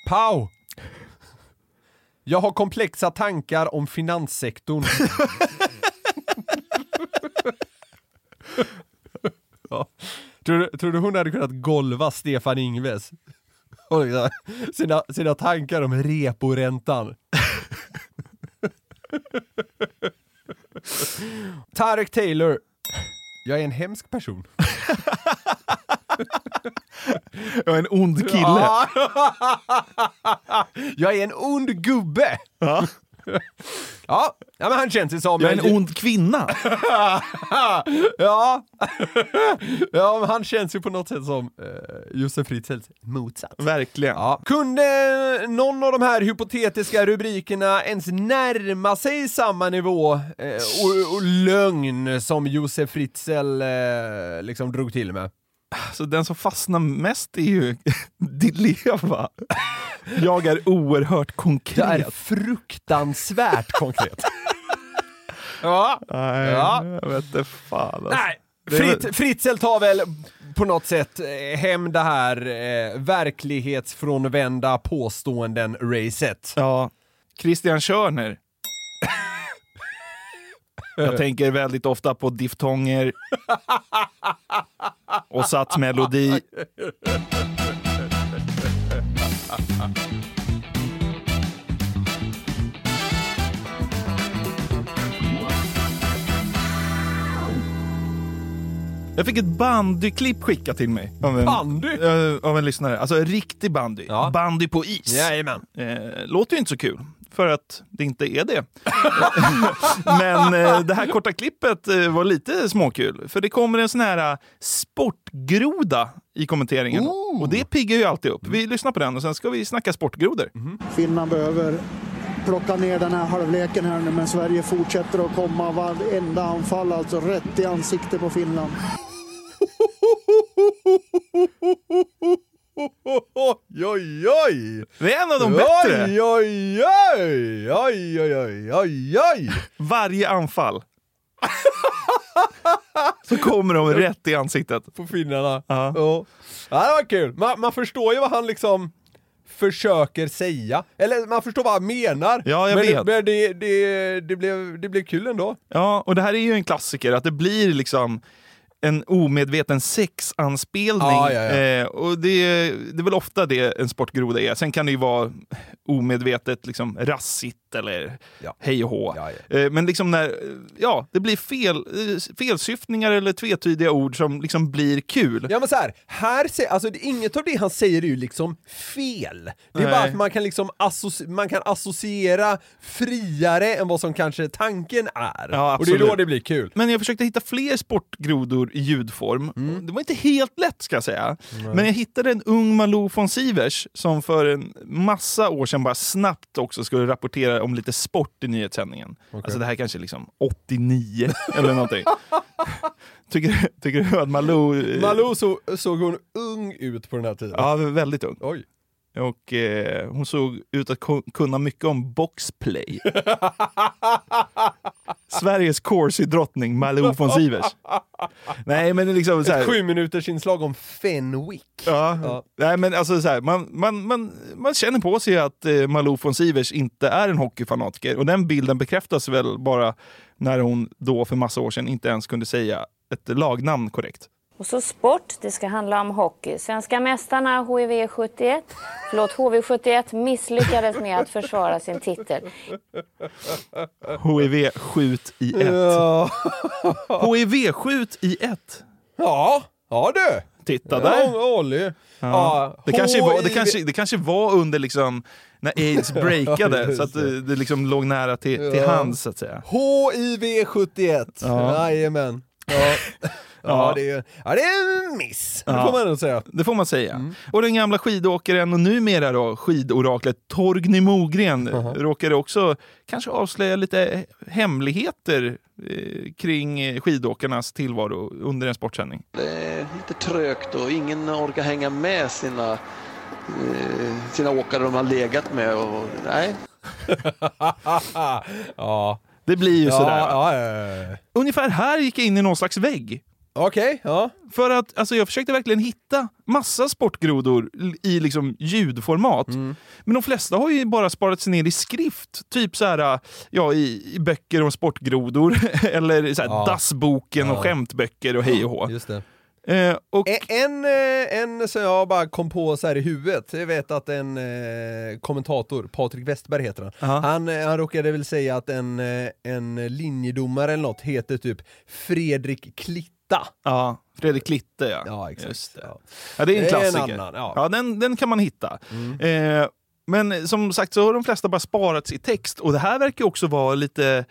Pau. Jag har komplexa tankar om finanssektorn. ja. tror, du, tror du hon hade kunnat golva Stefan Ingves? Och liksom, sina, sina tankar om reporäntan. Tarek Taylor. Jag är en hemsk person. Jag är en ond kille. Ja. Jag är en ond gubbe. Ja. Ja, ja men han känns ju som... Jag är en ond kvinna. ja. ja, men han känns ju på något sätt som eh, Josef Fritzels motsats. Verkligen. Ja. Kunde någon av de här hypotetiska rubrikerna ens närma sig samma nivå eh, och, och lögn som Josef Fritzl eh, liksom drog till med? Så den som fastnar mest är ju Di Leva. Jag är oerhört konkret. Det är fruktansvärt konkret. ja. Nej, Ja. jag vet inte fan. Alltså. Nej, Frit, Fritzl tar väl på något sätt eh, hem det här eh, verklighetsfrånvända påståenden-racet. Ja. Christian Körner. Jag tänker väldigt ofta på diftonger och satsmelodi. Jag fick ett bandyklipp skickat till mig. Av en, Bandy? eh, av en lyssnare. Alltså riktig bandy. Ja. Bandy på is. Jajamän. Eh, låter ju inte så kul, för att det inte är det. Men eh, det här korta klippet eh, var lite småkul, för det kommer en sån här eh, sportgroda i kommenteringen. Och det piggar ju alltid upp. Vi lyssnar på den och sen ska vi snacka sportgrodor. Finland behöver plocka ner den här halvleken här nu, men Sverige fortsätter att komma varenda anfall, alltså rätt i ansiktet på Finland. Oj, oj! Det är en av de bättre! Oj, oj, oj! Oj, oj, oj, oj, oj! Varje anfall. så kommer de rätt i ansiktet. På finnarna. Ja. Ja. ja, det var kul. Man, man förstår ju vad han liksom försöker säga. Eller man förstår vad han menar. Ja, jag men vet. men det, det, det, blev, det blev kul ändå. Ja, och det här är ju en klassiker, att det blir liksom en omedveten sexanspelning. Ja, ja, ja. Eh, och det, det är väl ofta det en sportgroda är. Sen kan det ju vara omedvetet liksom rassigt eller Ja. hej och hå. Ja, Eh, men liksom när ja, det blir fel, eh, felsyftningar eller tvetydiga ord som liksom blir kul. Ja men så här, här se, alltså det, inget av det han säger är ju liksom fel. Det är Nej. bara att man kan liksom associ- man kan associera friare än vad som kanske tanken är. Och det är då det blir kul. Men jag försökte hitta fler sportgrodor i ljudform. Mm. Det var inte helt lätt ska jag säga. Men jag hittade en ung Malou von Sivers som för en massa år sedan bara snabbt också skulle rapportera om lite sport i nyhetssändningen. Alltså det här kanske liksom 89 eller någonting. Tycker, tycker du att Malou... Malou så, såg hon ung ut på den här tiden. Ja, väldigt ung. Oj. Och eh, hon såg ut att ku- kunna mycket om boxplay. Sveriges corsi-drottning Malou von Sivers. Nej, men det är liksom så här, Ett sju minuters inslag om Fenwick. Ja. Ja. Nej, men alltså så här, man, man, man, man känner på sig att eh, Malou von Sivers inte är en hockeyfanatiker. Och den bilden bekräftas väl bara när hon då för massa år sedan inte ens kunde säga ett lagnamn korrekt. Och så sport, det ska handla om hockey. Svenska mästarna HIV 71, förlåt HV71 misslyckades med att försvara sin titel. HIV skjut i ett. Ja. HIV skjut i ett. ja, ja du! Titta där. Ja, Olli. Ja. Det, kanske var, det, kanske, det kanske var under liksom när aids breakade, Ja, så att det. det, det liksom låg nära till, till hands så att säga. HIV 71. Ja. Jajamän. Ja. Ja, det är, ja, det är en miss. Det får man ändå säga. Det får man säga. Mm. Och den gamla skidåkaren och numera då skidoraklet Torgny Mogren råkade också kanske avslöja lite hemligheter eh, kring skidåkarnas tillvaro under en sportsändning. Det är lite trögt och ingen orkar hänga med sina, eh, sina åkare de har legat med. Och, nej. ja. Det blir ju Ja, sådär. ja, ja. Ungefär här gick jag in i någon slags vägg. Okej, ja. För att alltså, jag försökte verkligen hitta massa sportgrodor i liksom ljudformat. Mm. Men de flesta har ju bara sparats ner i skrift. Typ så här, ja, i, i böcker om sportgrodor. eller så här, Ja. dassboken och Ja. skämtböcker och hej och hå. Just det. Eh, och... En, eh, en som jag bara kom på så här i huvudet, jag vet att en eh, kommentator, Patrik Westberg heter han, han, eh, han råkade väl säga att en, eh, en linjedomare eller något heter typ Fredrik Klitta. Ja, Fredrik Klitte ja. Ja, exakt. Det. Ja, det är en Det är en klassiker. annan, ja. ja. den, den kan man hitta. Mm. Eh, men som sagt så har de flesta bara sparats i text och det här verkar också vara lite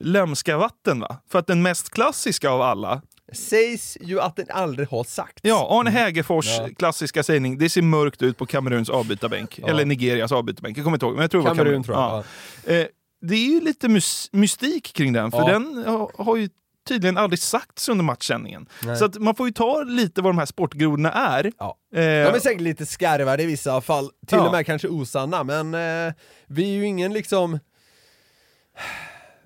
lömska vatten va? För att den mest klassiska av alla Sägs ju att den aldrig har sagt. Ja, Arne Hägerfors Ja. klassiska sägning. Det ser mörkt ut på Kameruns avbytarbänk. Ja. Eller Nigerias avbytarbänk. Jag kommer inte ihåg, men jag tror det var Kamerun, Kamerun. tror jag. Ja. Eh, det är ju lite mys- mystik kring den, för Ja. den har, har ju tydligen aldrig sagts under matchsändningen. Nej. Så att man får ju ta lite vad de här sportgrodorna är. Ja. Eh, De är säkert lite skarvade i vissa fall, till Ja. och med kanske osanna, men eh, vi är ju ingen liksom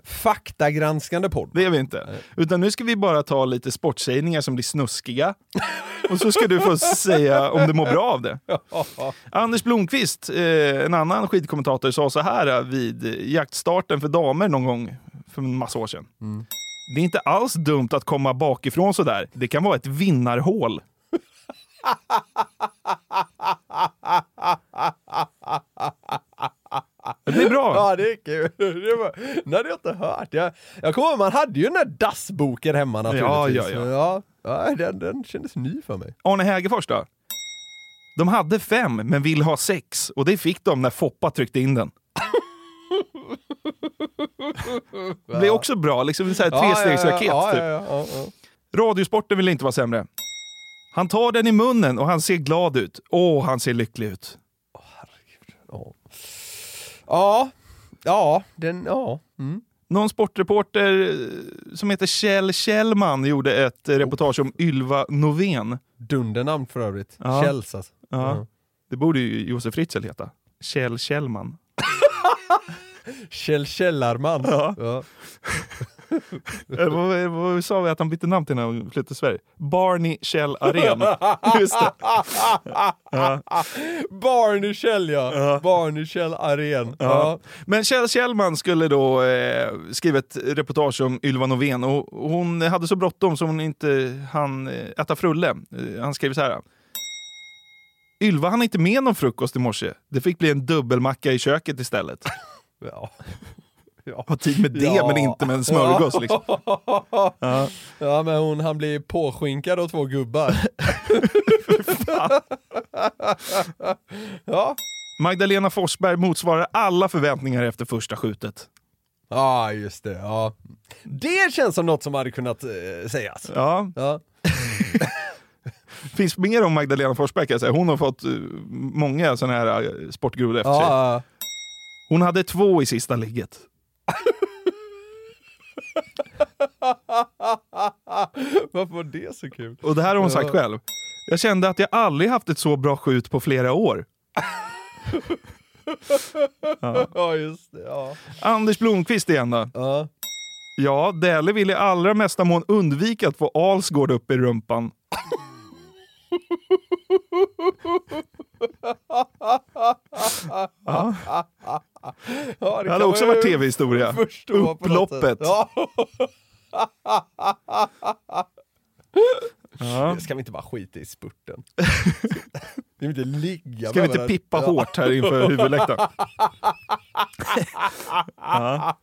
faktagranskande podd. Det är vi inte. Utan nu ska vi bara ta lite sportsägningar som blir snuskiga. Och så ska du få säga om du mår bra av det. Anders Blomqvist, eh, en annan skidkommentator, sa så här vid jaktstarten för damer någon gång för en massa år sedan. Det är inte alls dumt att komma bakifrån sådär. Det kan vara ett vinnarhål. Det är bra. Ja, det är kul. Det var, det hade jag inte hört. Jag, jag kommer ihåg, man hade ju den där dassboken hemma naturligtvis. Ja, ja, ja. ja den, den kändes ny för mig. Arne Hägerfors då? De hade fem, men vill ha sex. Och det fick de när Foppa tryckte in den. Det blir också bra, liksom en här trestegsraket. Ja, typ. ja, ja. Radiosporten vill inte vara sämre. Han tar den i munnen och han ser glad ut. Åh, han ser lycklig ut. Ja, ja, den, ja. Mm. Någon sportreporter eh, som heter Kjell Kjellman gjorde ett eh, reportage om Ylva Novén. Dundernamn för övrigt. Ja. Kjells alltså. Ja. Mm. Det borde ju Josef Fritzl heta. Kjell Kjellman. Kjell Källarman. Ja. Ja. Eh, vad, vad sa vi att han bytte namn till när han flyttade till Sverige? Barney Kjell Aren. Just det. Ja. Barney Kjell ja. Barney Kjell Aren. Ja. Ja. Men Kjell Kjellman skulle då eh, skriva ett reportage om Ylva Novén och hon hade så bråttom så hon inte hann eh, äta frulle. Eh, han skrev så här. Ylva hann inte med någon frukost i morse. Det fick bli en dubbelmacka i köket istället. Ja. Ja. Ha tid med det Ja. men inte med en smörgås liksom. Ja. ja, men hon han blir påskinkad av två gubbar. ja. Magdalena Forsberg motsvarar alla förväntningar efter första skjutet. Ja, just det. Ja. Det känns som något som hade kunnat eh, sägas. Ja. Ja. Finns mer om Magdalena Forsberg kan jag säga. Hon har fått eh, många sådana här eh, sportgrodor efter sig. Hon hade två i sista ligget. Varför var det så kul? Och det här har hon sagt själv. Jag kände att jag aldrig haft ett så bra skjut på flera år. Ja. Ja, just det. Ja. Anders Blomqvist igen då. Ja. Ja, Dähle vill i allra mesta mån undvika att få Alsgård upp i rumpan. Ja. Ja, Det hade också varit tv-historia. Upploppet. Ja. Ja. Ska vi inte bara skita i spurten? Vi vill inte ligga Ska vi inte pippa Ja. hårt här inför huvudläktaren? Ja.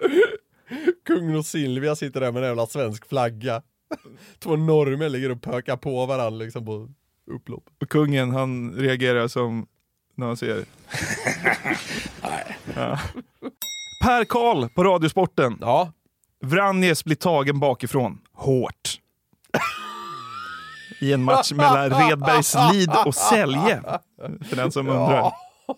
Kungen och Silvia sitter där med en jävla svensk flagga. Två norrmän ligger och pökar på varandra liksom på upplopp. Och kungen han reagerar som när han ser... Ja. Per Karl på Radiosporten. Ja. Vranjes blir tagen bakifrån. Hårt. I en match mellan Redbergslid och Sälje. För den som undrar.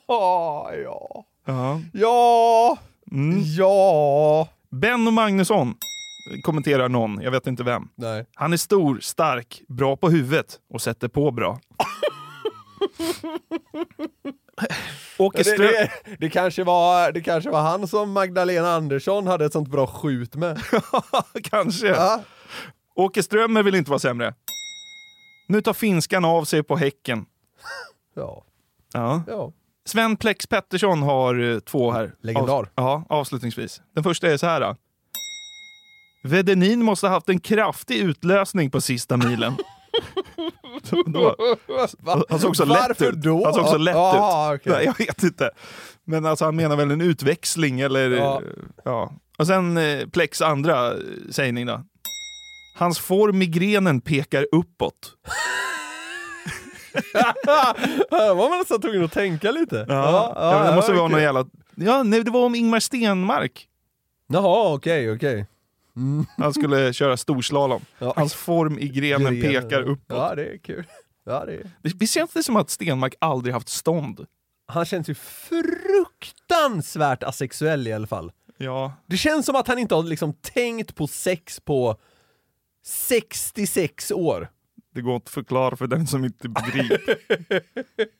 Ja, ja. Ja. Ja, Mm. ja. Benno Magnusson kommenterar någon, jag vet inte vem. Nej. Han är stor, stark, bra på huvudet och sätter på bra. Åke Det, det, det, kanske var, det kanske var han som Magdalena Andersson hade ett sånt bra skjut med. Kanske. Ja. Åke Strömmer vill inte vara sämre. Nu tar finskan av sig på Häcken. Ja. Ja. ja. Sven Plex Pettersson har eh, två här. Legendar. Av, ja, avslutningsvis. Den första är så här. Då. Vedenin måste ha haft en kraftig utlösning på sista milen. Då. Han såg också lätt Varför ut. då? Han såg också lätt Ah, ut. okej. Nej, jag vet inte. Men alltså han menar väl en utväxling eller... Ja. Ja. Och sen eh, Plex andra eh, sägning då. Hans får migrenen pekar uppåt. Här var man nästan tvungen att tänka lite. Ja, ja, det måste ja, vara någon okej. jävla... Ja, nej, det var om Ingmar Stenmark. Jaha, okej, okej. Han skulle köra storslalom. Hans form i grenen pekar uppåt. Ja, det är kul. Ja, det är... Det, visst känns det som att Stenmark aldrig haft stånd? Han känns ju fruktansvärt asexuell i alla fall. Ja. Det känns som att han inte har liksom tänkt på sex på 66 år. Det går inte att förklara för den som inte begriper.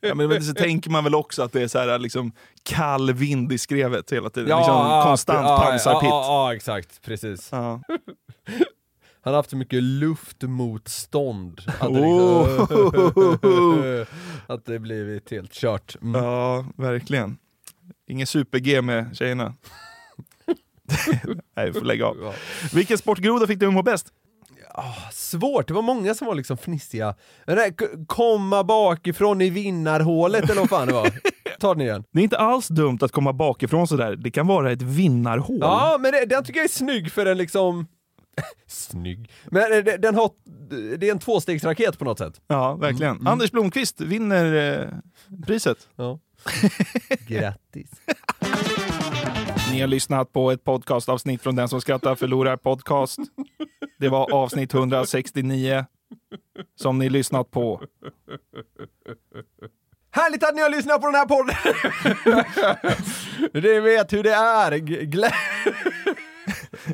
ja, men men så tänker man väl också att det är så här liksom kall vind i skrevet hela tiden. liksom konstant ja, pansarpitt. Ja, ja, ja, exakt. Precis. Ja. Han har haft så mycket luftmotstånd. Att det, Oh. liksom, att det blivit helt kört. Mm. Ja, verkligen. Ingen super-G med tjejerna. Nej, vi får lägga av. Vilken sportgroda fick du må bäst? Svårt, det var många som var liksom fnissiga. Den där komma bakifrån i vinnarhålet eller vad fan det var. Ta den igen. Det är inte alls dumt att komma bakifrån sådär. Det kan vara ett vinnarhål. Ja, men det, den tycker jag är snygg för den liksom... snygg. Men det- det, den har... Det är en tvåstegsraket på något sätt. Ja, verkligen. Anders Blomqvist vinner eh, priset. Ja. Grattis. Ni har lyssnat på ett podcastavsnitt från Den som skrattar förlorar podcast. Det var avsnitt 169 som ni lyssnat på. Härligt att ni har lyssnat på den här podden! Ni vet hur det är. Glä...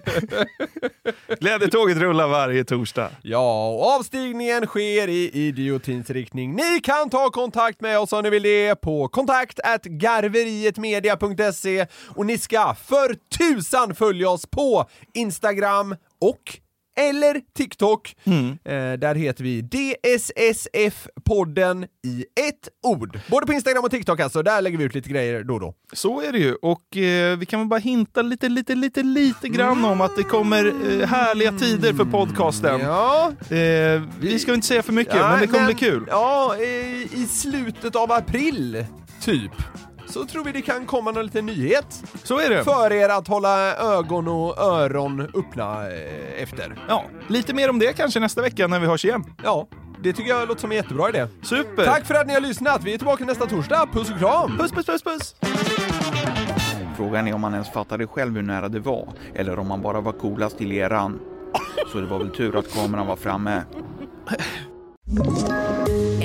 Glädjetåget rullar varje torsdag. Ja, och avstigningen sker i idiotins riktning. Ni kan ta kontakt med oss om ni vill det på kontakt garverietmedia.se och ni ska för tusan följa oss på Instagram och eller TikTok. Eh, där heter vi DSSF-podden i ett ord. Både på Instagram och TikTok alltså, där lägger vi ut lite grejer då och då. Så är det ju. Och eh, vi kan väl bara hinta lite, lite, lite, lite grann om att det kommer eh, härliga tider för podcasten. Ja. Eh, vi ska inte säga för mycket, men det kommer bli kul. Ja, i, i slutet av april, typ, så tror vi det kan komma någon liten nyhet. Så är det. För er att hålla ögon och öron öppna eh, efter. Ja, lite mer om det kanske nästa vecka när vi hörs igen. Ja, det tycker jag låter som en jättebra idé. Super! Tack för att ni har lyssnat. Vi är tillbaka nästa torsdag. Puss och kram! Puss, puss, puss, puss! Frågan är om man ens fattade själv hur nära det var, eller om man bara var coolast i leran. Så det var väl tur att kameran var framme.